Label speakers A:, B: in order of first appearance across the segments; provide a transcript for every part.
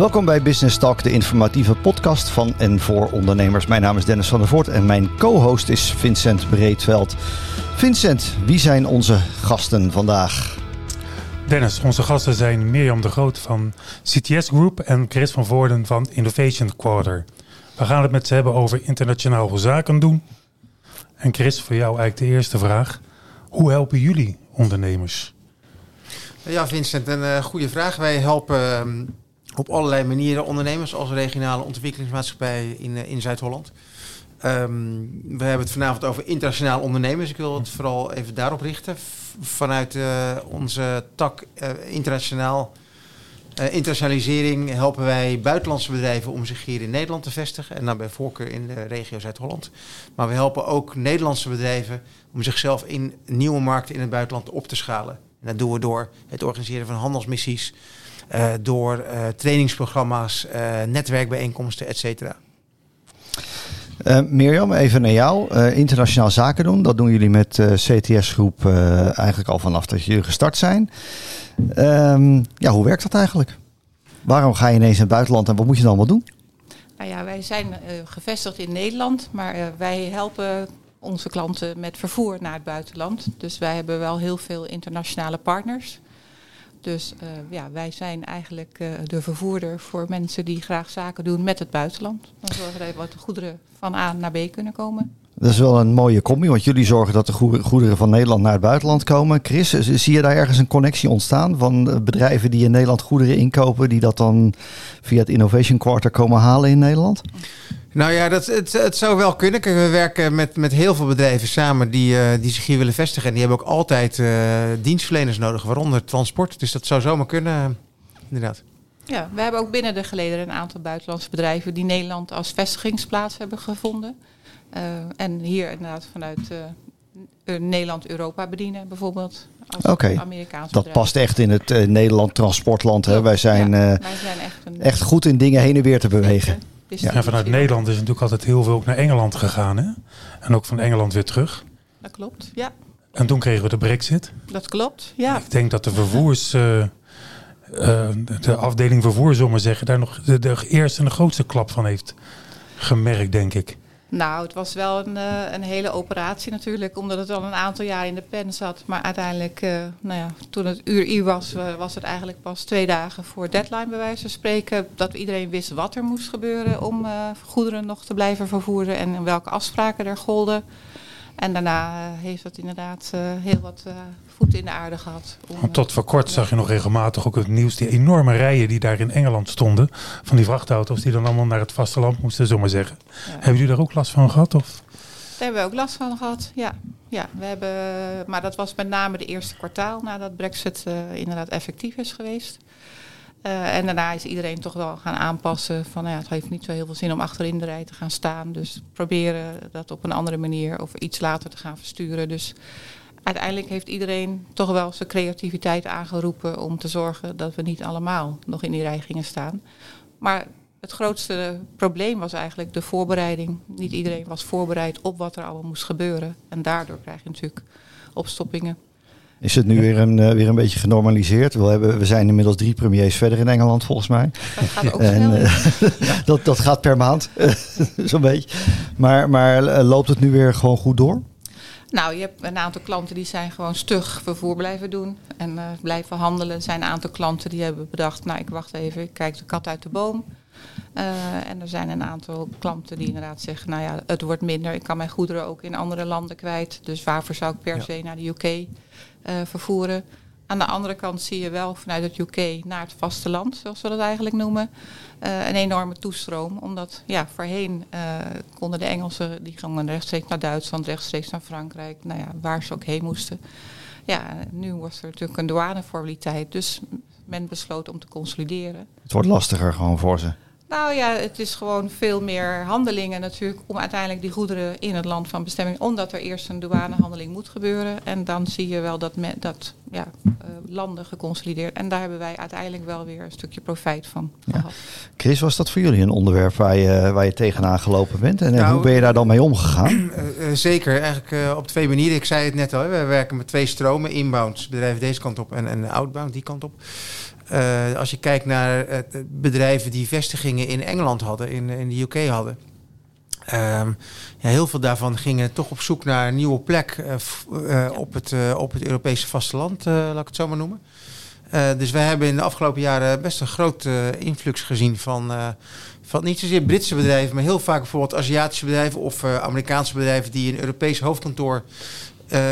A: Welkom bij Business Talk, de informatieve podcast van en voor ondernemers. Mijn naam is Dennis van der Voort en mijn co-host is Vincent Breedveld. Vincent, wie zijn onze gasten vandaag?
B: Dennis, onze gasten zijn Mirjam de Groot van CTS Group en Chris van Voorden van Innovation Quarter. We gaan het met ze hebben over internationaal zaken doen. En Chris, voor jou eigenlijk de eerste vraag. Hoe helpen jullie ondernemers?
C: Ja, Vincent, een uh, goede vraag. Wij helpen um, op allerlei manieren ondernemers als regionale ontwikkelingsmaatschappij in, uh, in Zuid-Holland. Um, we hebben het vanavond over internationaal ondernemers. Ik wil het vooral even daarop richten. Vanuit uh, onze tak internationaal internationalisering helpen wij buitenlandse bedrijven om zich hier in Nederland te vestigen. En dan bij voorkeur in de regio Zuid-Holland. Maar we helpen ook Nederlandse bedrijven om zichzelf in nieuwe markten in het buitenland op te schalen. En dat doen we door het organiseren van handelsmissies, door uh, trainingsprogramma's, uh, netwerkbijeenkomsten, et cetera.
A: Mirjam, even naar jou. internationaal zaken doen, dat doen jullie met CTS Groep eigenlijk al vanaf dat jullie gestart zijn. Um, ja, hoe werkt dat eigenlijk? Waarom ga je ineens in het buitenland en wat moet je dan allemaal doen?
D: Nou ja, wij zijn gevestigd in Nederland, maar wij helpen onze klanten met vervoer naar het buitenland. Dus wij hebben wel heel veel internationale partners. Dus uh, ja, wij zijn eigenlijk uh, de vervoerder voor mensen die graag zaken doen met het buitenland. Dan zorgen we dat de goederen van A naar B kunnen komen.
A: Dat is wel een mooie combi, want jullie zorgen dat de goederen van Nederland naar het buitenland komen. Chris, zie je daar ergens een connectie ontstaan van bedrijven die in Nederland goederen inkopen, die dat dan via het Innovation Quarter komen halen in Nederland?
C: Nou ja, dat, het, het zou wel kunnen. We werken met, met heel veel bedrijven samen die, uh, die zich hier willen vestigen. En die hebben ook altijd uh, dienstverleners nodig, waaronder transport. Dus dat zou zomaar kunnen, inderdaad.
D: Ja, we hebben ook binnen de gelederen een aantal buitenlandse bedrijven die Nederland als vestigingsplaats hebben gevonden. Uh, en hier inderdaad vanuit Nederland-Europa bedienen, bijvoorbeeld.
A: Oké, okay. dat bedrijf. past echt in het Nederland transportland. Hè? Wij, zijn, ja, wij zijn echt, een, echt goed in dingen heen en weer te bewegen.
B: Dus ja, en vanuit Nederland is natuurlijk altijd heel veel ook naar Engeland gegaan. Hè? En ook van Engeland weer terug.
D: Dat klopt, ja.
B: En toen kregen we de brexit.
D: Dat klopt, ja.
B: Ik denk dat de vervoers... Uh, uh, de afdeling vervoer, zullen maar zeggen, daar nog de, de eerste en de grootste klap van heeft gemerkt, denk ik.
D: Nou, het was wel een, uh, een hele operatie natuurlijk, omdat het al een aantal jaar in de pen zat. Maar uiteindelijk, uh, nou ja, toen het uur I was, uh, was het eigenlijk pas twee dagen voor deadline bij wijze van spreken. Dat iedereen wist wat er moest gebeuren om goederen nog te blijven vervoeren en welke afspraken er golden. En daarna heeft dat inderdaad heel wat voet in de aarde gehad.
B: Om, tot voor kort zag je nog regelmatig ook het nieuws, die enorme rijen die daar in Engeland stonden. Van die vrachtauto's die dan allemaal naar het vasteland moesten, zomaar zeggen. Ja. Hebben jullie daar ook last van gehad? Of?
D: Daar hebben we ook last van gehad, ja. ja we hebben, maar dat was met name de eerste kwartaal nadat Brexit uh, inderdaad effectief is geweest. Uh, en daarna is iedereen toch wel gaan aanpassen van nou ja, het heeft niet zo heel veel zin om achterin de rij te gaan staan. Dus proberen dat op een andere manier of iets later te gaan versturen. Dus uiteindelijk heeft iedereen toch wel zijn creativiteit aangeroepen om te zorgen dat we niet allemaal nog in die rij gingen staan. Maar het grootste probleem was eigenlijk de voorbereiding. Niet iedereen was voorbereid op wat er allemaal moest gebeuren. En daardoor krijg je natuurlijk opstoppingen.
A: Is het nu weer een, uh, weer een beetje genormaliseerd? We, hebben, we zijn inmiddels drie premiers verder in Engeland, volgens mij.
D: Dat gaat ook en, uh,
A: dat, dat gaat per maand, zo'n beetje. Maar, maar uh, loopt het nu weer gewoon goed door?
D: Nou, je hebt een aantal klanten die zijn gewoon stug vervoer blijven doen en uh, blijven handelen. Er zijn een aantal klanten die hebben bedacht, nou ik wacht even, ik kijk de kat uit de boom. Uh, en er zijn een aantal klanten die inderdaad zeggen, nou ja, het wordt minder. Ik kan mijn goederen ook in andere landen kwijt. Dus waarvoor zou ik per ja. se naar de UK uh, vervoeren? Aan de andere kant zie je wel vanuit het UK naar het vasteland, zoals we dat eigenlijk noemen, uh, een enorme toestroom. Omdat ja, voorheen konden de Engelsen, die gingen rechtstreeks naar Duitsland, rechtstreeks naar Frankrijk, nou ja, waar ze ook heen moesten. Ja, nu was er natuurlijk een douaneformaliteit, dus men besloot om te consolideren.
A: Het wordt lastiger gewoon voor ze.
D: Nou ja, het is gewoon veel meer handelingen natuurlijk om uiteindelijk die goederen in het land van bestemming, omdat er eerst een douanehandeling moet gebeuren. En dan zie je wel dat, me, dat ja, uh, landen geconsolideerd. En daar hebben wij uiteindelijk wel weer een stukje profijt van ja. gehad.
A: Chris, was dat voor jullie een onderwerp waar je, waar je tegenaan gelopen bent? En nou, hoe ben je daar dan mee omgegaan?
C: Uh, uh, zeker, eigenlijk op twee manieren. Ik zei het net al, hè. we werken met twee stromen, inbound, bedrijven deze kant op en, en outbound die kant op. Uh, als je kijkt naar uh, bedrijven die vestigingen in Engeland hadden, in, in de UK hadden. Um, ja, heel veel daarvan gingen toch op zoek naar een nieuwe plek uh, op, het, op het Europese vasteland, laat ik het zo maar noemen. dus wij hebben in de afgelopen jaren best een grote influx gezien van, van niet zozeer Britse bedrijven, maar heel vaak bijvoorbeeld Aziatische bedrijven of Amerikaanse bedrijven die een Europees hoofdkantoor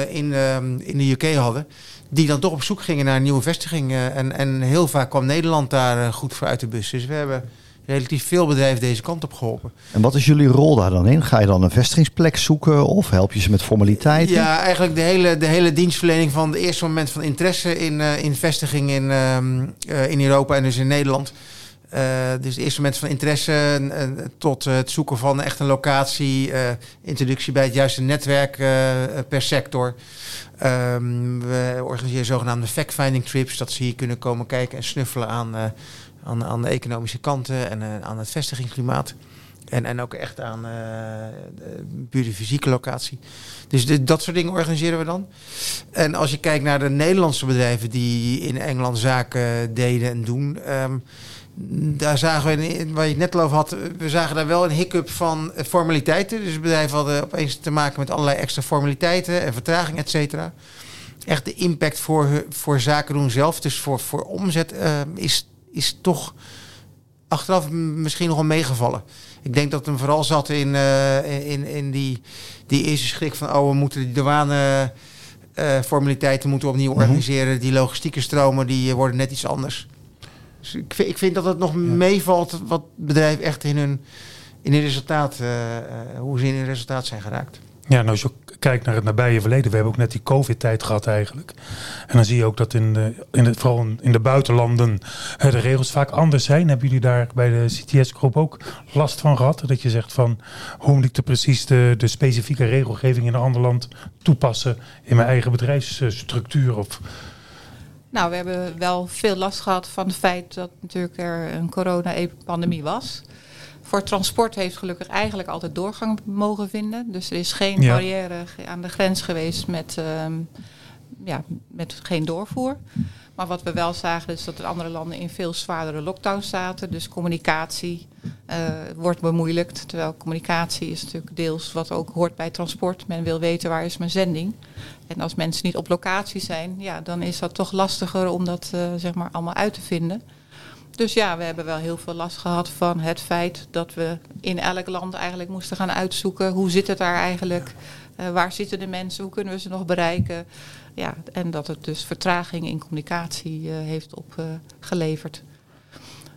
C: in, um, in de UK hadden die dan toch op zoek gingen naar nieuwe vestiging. en, en heel vaak kwam Nederland daar goed voor uit de bus. Dus we hebben relatief veel bedrijven deze kant op geholpen.
A: En wat is jullie rol daar dan in? Ga je dan een vestigingsplek zoeken of help je ze met formaliteiten?
C: Ja, eigenlijk de hele, de hele dienstverlening van het eerste moment van interesse in, uh, in vestiging in, uh, in Europa en dus in Nederland. Uh, dus het eerste moment van interesse tot het zoeken van echt een locatie, introductie bij het juiste netwerk per sector. Um, we organiseren zogenaamde fact-finding trips, dat ze hier kunnen komen kijken en snuffelen aan aan, aan de economische kanten en aan het vestigingsklimaat. En, en ook echt aan uh, de, de fysieke locatie. Dus de, dat soort dingen organiseren we dan. En als je kijkt naar de Nederlandse bedrijven die in Engeland zaken deden en doen. Um, daar zagen we, waar je het net al over had, we zagen daar wel een hiccup van formaliteiten. Dus bedrijven hadden opeens te maken met allerlei extra formaliteiten en vertraging, et cetera. Echt de impact voor, voor zaken doen zelf, dus voor, voor omzet, uh, is is toch achteraf misschien nogal meegevallen. Ik denk dat hem vooral zat in, uh, in, in die, die eerste schrik van... oh, we moeten die douane uh, formaliteiten moeten opnieuw mhm. organiseren. Die logistieke stromen die worden net iets anders. Dus ik, vind, ik vind dat het nog meevalt wat bedrijven echt in hun, in hun resultaat... Uh, hoe ze in hun resultaat zijn geraakt.
B: Ja, nou als je kijkt naar het nabije verleden, we hebben ook net die COVID-tijd gehad eigenlijk. En dan zie je ook dat in de, in de, vooral in de buitenlanden de regels vaak anders zijn. Hebben jullie daar bij de CTS-groep ook last van gehad? Dat je zegt van, hoe moet ik de precies de, de specifieke regelgeving in een ander land toepassen in mijn eigen bedrijfsstructuur? Of...
D: Nou, we hebben wel veel last gehad van het feit dat natuurlijk er een corona-pandemie was. Voor transport heeft gelukkig eigenlijk altijd doorgang mogen vinden. Dus er is geen barrière aan de grens geweest met, ehm, ja, met geen doorvoer. Maar wat we wel zagen is dat de andere landen in veel zwaardere lockdowns zaten. Dus communicatie uh, wordt bemoeilijkt. Terwijl communicatie is natuurlijk deels wat ook hoort bij transport. Men wil weten waar is mijn zending. En als mensen niet op locatie zijn, ja, dan is dat toch lastiger om dat uh, zeg maar allemaal uit te vinden. Dus ja, we hebben wel heel veel last gehad van het feit dat we in elk land eigenlijk moesten gaan uitzoeken hoe zit het daar eigenlijk, uh, waar zitten de mensen, hoe kunnen we ze nog bereiken. Ja, en dat het dus vertraging in communicatie uh, heeft opgeleverd.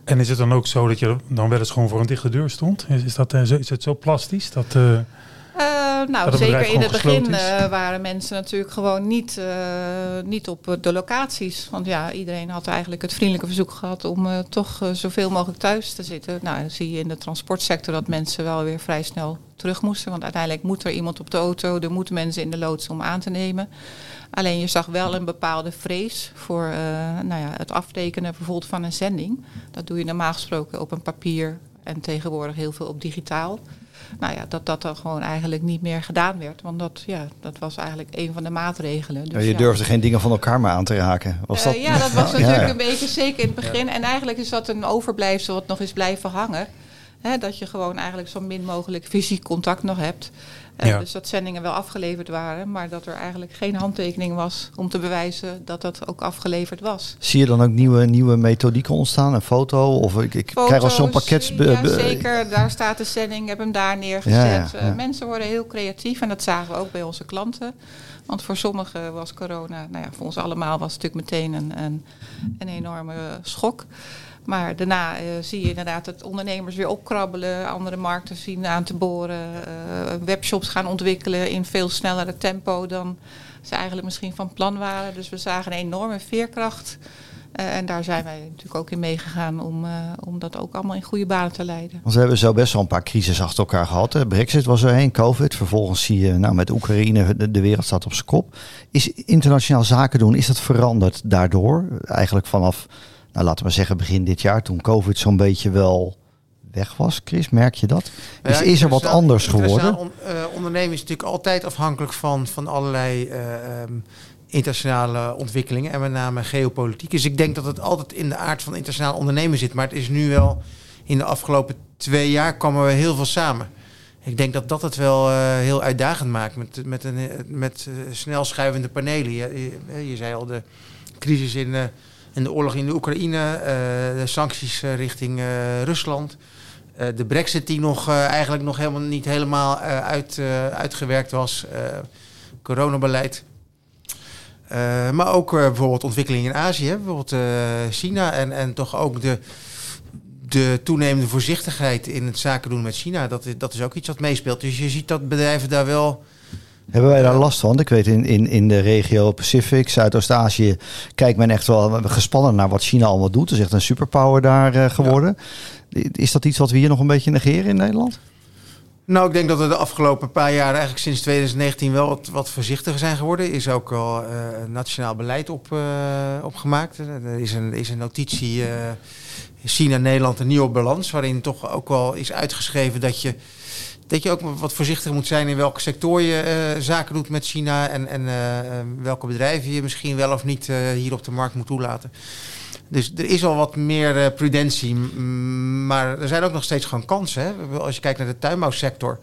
B: En is het dan ook zo dat je dan wel eens gewoon voor een dichte deur stond? Is, is, dat, is het zo plastisch dat...
D: Uh, nou, zeker in het begin uh, waren mensen natuurlijk gewoon niet, uh, niet op de locaties. Want ja, iedereen had eigenlijk het vriendelijke verzoek gehad om toch zoveel mogelijk thuis te zitten. Nou, dan zie je in de transportsector dat mensen wel weer vrij snel terug moesten. Want uiteindelijk moet er iemand op de auto, er moeten mensen in de loods om aan te nemen. Alleen je zag wel een bepaalde vrees voor nou ja, het aftekenen bijvoorbeeld van een zending. Dat doe je normaal gesproken op een papier en tegenwoordig heel veel op digitaal nou ja, dat dat dan gewoon eigenlijk niet meer gedaan werd. Want dat, ja, dat was eigenlijk een van de maatregelen.
A: Dus, ja, je durfde geen dingen van elkaar meer aan te raken. Was
D: uh, dat? Ja, dat was natuurlijk een beetje zeker in het begin. En eigenlijk is dat een overblijfsel wat nog is blijven hangen. Hè, dat je gewoon eigenlijk zo min mogelijk fysiek contact nog hebt. Uh, Dus dat zendingen wel afgeleverd waren, maar dat er eigenlijk geen handtekening was om te bewijzen dat dat ook afgeleverd was.
A: Zie je dan ook nieuwe, nieuwe methodieken ontstaan? Een foto? Of ik, ik krijg al zo'n pakket.
D: Ja, zeker. Daar staat de zending, ik heb hem daar neergezet. Ja, uh, mensen worden heel creatief en dat zagen we ook bij onze klanten. Want voor sommigen was corona, nou ja, voor ons allemaal was het natuurlijk meteen een, een, een enorme schok. Maar daarna uh, zie je inderdaad dat ondernemers weer opkrabbelen, andere markten zien aan te boren, uh, webshops gaan ontwikkelen in veel snellere tempo dan ze eigenlijk misschien van plan waren. Dus we zagen een enorme veerkracht. Uh, en daar zijn wij natuurlijk ook in meegegaan om, om dat ook allemaal in goede banen te leiden.
A: Want we hebben zo best wel een paar crises achter elkaar gehad. Hè. Brexit was er heen, COVID. Vervolgens zie je nou, met Oekraïne, de, de wereld staat op zijn kop. Is internationaal zaken doen, is dat veranderd daardoor? Eigenlijk vanaf nou laten we zeggen begin dit jaar, toen COVID zo'n beetje wel weg was. Chris, merk je dat? Is, ja, is er wat anders geworden?
C: On, uh, ondernemen is natuurlijk altijd afhankelijk van, van allerlei uh, um, internationale ontwikkelingen en met name geopolitiek. Dus ik denk dat het altijd in de aard van internationaal ondernemen zit. Maar het is nu wel, in de afgelopen twee jaar kwamen we heel veel samen. Ik denk dat dat het wel uh, heel uitdagend maakt met, met, een, met snel schuivende panelen. Je, je, je, zei al, de crisis in, in de oorlog in de Oekraïne, de sancties richting Rusland. de brexit die nog eigenlijk nog helemaal niet helemaal uit, uitgewerkt was. coronabeleid. maar ook bijvoorbeeld ontwikkelingen in Azië, bijvoorbeeld China en, en toch ook de de toenemende voorzichtigheid in het zaken doen met China, dat, dat is ook iets wat meespeelt. Dus je ziet dat bedrijven daar wel.
A: Hebben wij daar last van? Ik weet in, in, in de regio Pacific, Zuidoost-Azië, kijkt men echt wel gespannen naar wat China allemaal doet. Het is echt een superpower daar uh, geworden. Is dat iets wat we hier nog een beetje negeren in Nederland?
C: Nou, ik denk dat we de afgelopen paar jaar, eigenlijk sinds 2019, wel wat, wat voorzichtiger zijn geworden. Is ook al uh, nationaal beleid op, uh, opgemaakt. Er is een, is een notitie China-Nederland een nieuwe balans. Waarin toch ook wel is uitgeschreven dat je, dat je ook wat voorzichtig moet zijn in welke sector je uh, zaken doet met China. En, en uh, welke bedrijven je misschien wel of niet hier op de markt moet toelaten. Dus er is al wat meer prudentie. Maar er zijn ook nog steeds gewoon kansen. Hè? Als je kijkt naar de tuinbouwsector.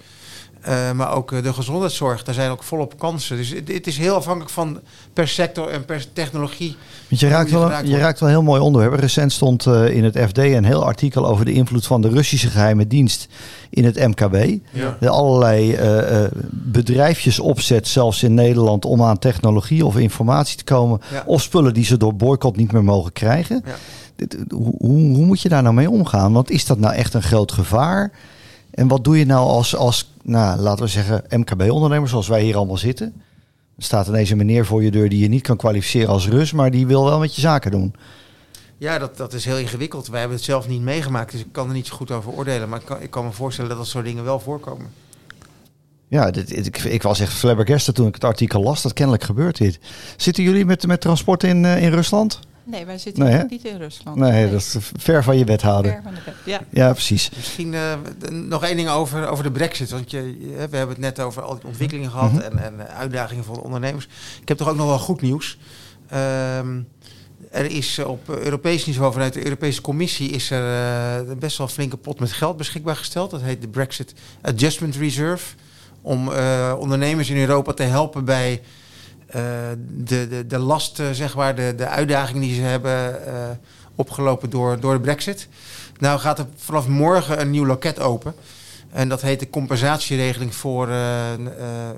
C: Uh, maar ook de gezondheidszorg, daar zijn ook volop kansen. Dus het, het, is heel afhankelijk van per sector en per technologie.
A: Want je raakt, wel, je raakt wel een heel mooi onderwerp. Recent stond uh, in het FD een heel artikel over de invloed van de Russische geheime dienst in het MKB. Ja. De allerlei uh, bedrijfjes opzet, zelfs in Nederland, om aan technologie of informatie te komen. Ja. Of spullen die ze door boycott niet meer mogen krijgen. Ja. Dit, hoe, hoe moet je daar nou mee omgaan? Want is dat nou echt een groot gevaar? En wat doe je nou als, als nou, laten we zeggen, MKB-ondernemers zoals wij hier allemaal zitten? Er staat ineens een meneer voor je deur die je niet kan kwalificeren als Rus, maar die wil wel met je zaken doen.
C: Ja, dat, dat is heel ingewikkeld. Wij hebben het zelf niet meegemaakt, dus ik kan er niet zo goed over oordelen. Maar ik kan, ik kan me voorstellen dat dat soort dingen wel voorkomen.
A: Ja, dit, ik, ik was echt flabbergasted toen ik het artikel las. Dat kennelijk gebeurt dit. Zitten jullie met, met transport in, uh, in Rusland?
D: Nee, wij zitten nee, niet in Rusland.
A: Nee, nee, dat is ver van je wethouder.
D: Ver van de wet, ja.
A: ja, precies.
C: Misschien uh, nog één ding over, over de brexit. Want je, we hebben het net over al die ontwikkelingen gehad mm -hmm. en, en uitdagingen voor de ondernemers. Ik heb toch ook nog wel goed nieuws. Um, er is op Europees niveau vanuit de Europese Commissie is er uh, best wel een flinke pot met geld beschikbaar gesteld. Dat heet de Brexit Adjustment Reserve. Om uh, ondernemers in Europa te helpen bij uh, de, de, de last, zeg maar, de, de uitdagingen die ze hebben uh, opgelopen door, door de brexit. Nou gaat er vanaf morgen een nieuw loket open. En dat heet de compensatieregeling voor, uh,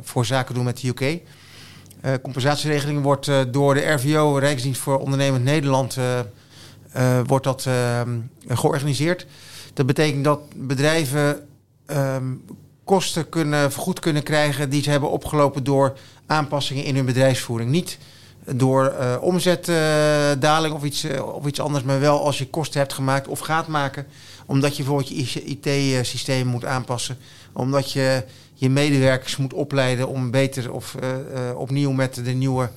C: voor zaken doen met de UK. compensatieregeling wordt door de RVO, Rijksdienst voor Ondernemend Nederland, wordt dat georganiseerd. Dat betekent dat bedrijven um, kosten kunnen, vergoed kunnen krijgen die ze hebben opgelopen door aanpassingen in hun bedrijfsvoering. Niet door uh, omzetdaling of, iets, uh, of iets anders, maar wel als je kosten hebt gemaakt of gaat maken. Omdat je bijvoorbeeld je IT-systeem moet aanpassen. Omdat je je medewerkers moet opleiden om beter of opnieuw met de nieuwe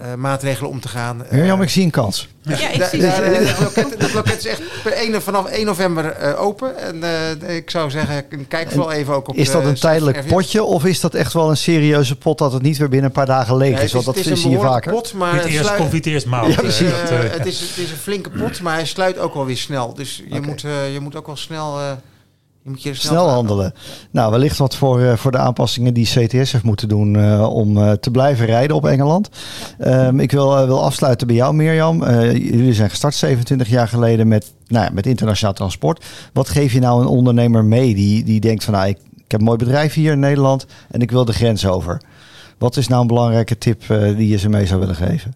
C: uh, maatregelen om te gaan.
A: Mirjam, ik zie een kans.
D: Ja, ja ik zie
C: het. loket, loket is echt per 1, vanaf 1 november uh, open. En uh, ik zou zeggen, kijk vooral even ook op
A: Is dat een tijdelijk potje of is dat echt wel een serieuze pot dat het niet weer binnen een paar dagen leeg is? Want dat
C: is
A: zie je vaker.
B: Pot, maar het eerst komt het eerst maal. Ja,
C: precies. het, is, het is een flinke pot, maar hij sluit ook wel weer snel. Dus je, okay. moet, je moet ook wel snel... Je moet je snel,
A: snel handelen. Nou, wellicht wat voor, uh, voor de aanpassingen die CTS heeft moeten doen uh, om uh, te blijven rijden op Engeland. Um, ik wil, wil afsluiten bij jou, Mirjam. jullie zijn gestart 27 jaar geleden met, nou ja, met internationaal transport. Wat geef je nou een ondernemer mee die, die denkt van nou, ik, ik heb een mooi bedrijf hier in Nederland en ik wil de grens over. Wat is nou een belangrijke tip die je ze mee zou willen geven?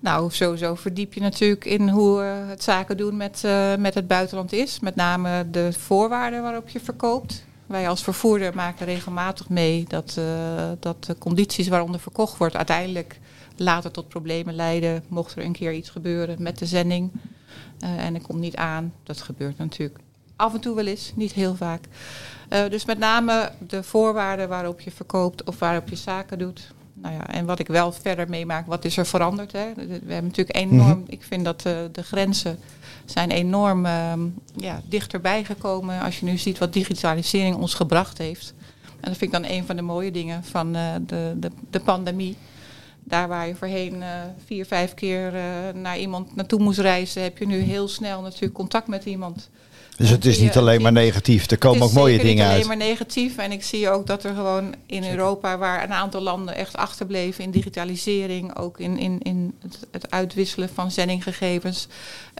D: Nou, sowieso verdiep je natuurlijk in hoe uh, het zaken doen met, uh, met het buitenland is. Met name de voorwaarden waarop je verkoopt. Wij als vervoerder maken regelmatig mee dat, uh, dat de condities waaronder verkocht wordt uiteindelijk later tot problemen leiden. Mocht er een keer iets gebeuren met de zending en het komt niet aan. Dat gebeurt natuurlijk af en toe wel eens, niet heel vaak. dus met name de voorwaarden waarop je verkoopt of waarop je zaken doet nou ja, en wat ik wel verder meemaak, wat is er veranderd? Hè? We hebben natuurlijk enorm, mm -hmm. ik vind dat uh, de grenzen zijn enorm uh, ja, dichterbij gekomen als je nu ziet wat digitalisering ons gebracht heeft. En dat vind ik dan een van de mooie dingen van uh, de, de, de pandemie. Daar waar je voorheen vier, vijf keer naar iemand naartoe moest reizen, heb je nu heel snel natuurlijk contact met iemand.
A: Dus het is niet alleen maar negatief. Er komen ook mooie dingen uit. Het
D: is alleen maar negatief. En ik zie ook dat er gewoon in Europa, waar een aantal landen echt achterbleven in digitalisering, ook in, in, in het, uitwisselen van zendinggegevens,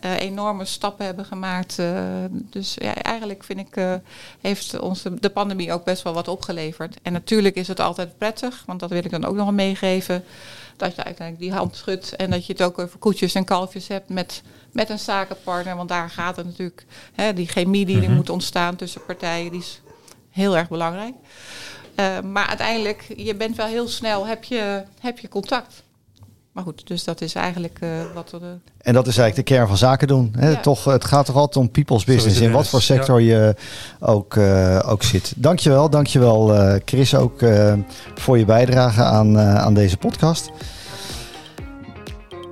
D: uh, enorme stappen hebben gemaakt. Uh, dus ja, eigenlijk vind ik, uh, heeft ons de pandemie ook best wel wat opgeleverd. En natuurlijk is het altijd prettig, want dat wil ik dan ook nog meegeven dat je uiteindelijk die hand schudt en dat je het ook over koetjes en kalfjes hebt met, met een zakenpartner. Want daar gaat het natuurlijk, hè, die chemie die er mhm. moet ontstaan tussen partijen, die is heel erg belangrijk. Uh, maar uiteindelijk, je bent wel heel snel, heb je, heb je contact. Maar goed, dus dat is eigenlijk uh, wat we.
A: En dat is eigenlijk de kern van zaken doen. Hè? Ja. Toch, het gaat toch altijd om people's business, in wat voor sector je ook, uh, ook zit. Dankjewel, dankjewel uh, Chris ook voor je bijdrage aan, aan deze podcast.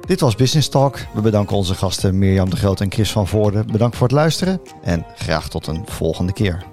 A: Dit was Business Talk. We bedanken onze gasten Mirjam de Groot en Chris van Voorde. Bedankt voor het luisteren en graag tot een volgende keer.